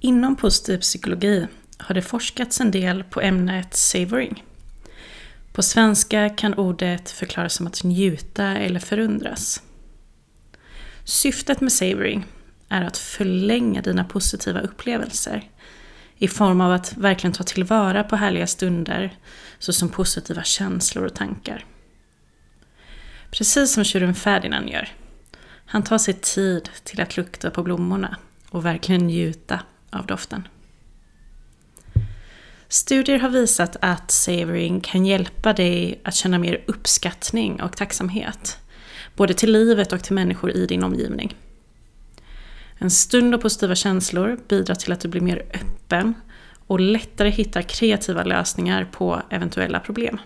Inom positiv psykologi har det forskats en del på ämnet savoring. På svenska kan ordet förklaras som att njuta eller förundras. Syftet med savoring är att förlänga dina positiva upplevelser i form av att verkligen ta tillvara på härliga stunder såsom positiva känslor och tankar. Precis som tjuren Ferdinand gör. Han tar sig tid till att lukta på blommorna och verkligen njuta av doften. Studier har visat att savoring kan hjälpa dig att känna mer uppskattning och tacksamhet. Både till livet och till människor i din omgivning. En stund av positiva känslor bidrar till att du blir mer öppen och lättare hittar kreativa lösningar på eventuella problem.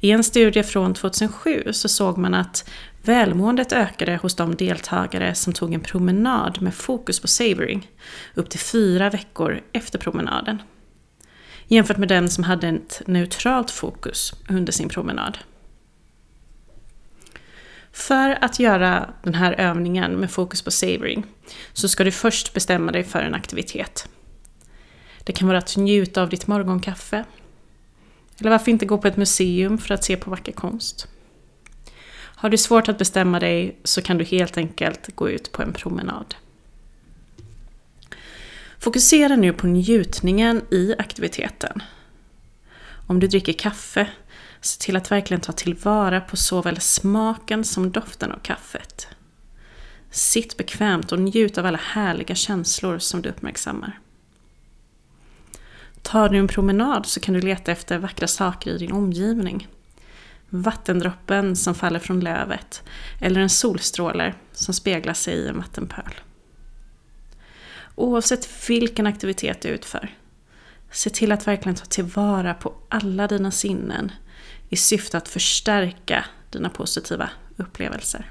I en studie från 2007 så såg man att välmåendet ökade hos de deltagare som tog en promenad med fokus på savoring upp till fyra veckor efter promenaden. Jämfört med den som hade ett neutralt fokus under sin promenad. För att göra den här övningen med fokus på savoring så ska du först bestämma dig för en aktivitet. Det kan vara att njuta av ditt morgonkaffe. Eller varför inte gå på ett museum för att se på vacker konst. Har du svårt att bestämma dig så kan du helt enkelt gå ut på en promenad. Fokusera nu på njutningen i aktiviteten. Om du dricker kaffe, se till att verkligen ta tillvara på såväl smaken som doften av kaffet. Sitt bekvämt och njut av alla härliga känslor som du uppmärksammar. Tar du en promenad så kan du leta efter vackra saker i din omgivning. Vattendroppen som faller från lövet eller en solstråle som speglar sig i en vattenpöl. Oavsett vilken aktivitet du utför, se till att verkligen ta tillvara på alla dina sinnen i syfte att förstärka dina positiva upplevelser.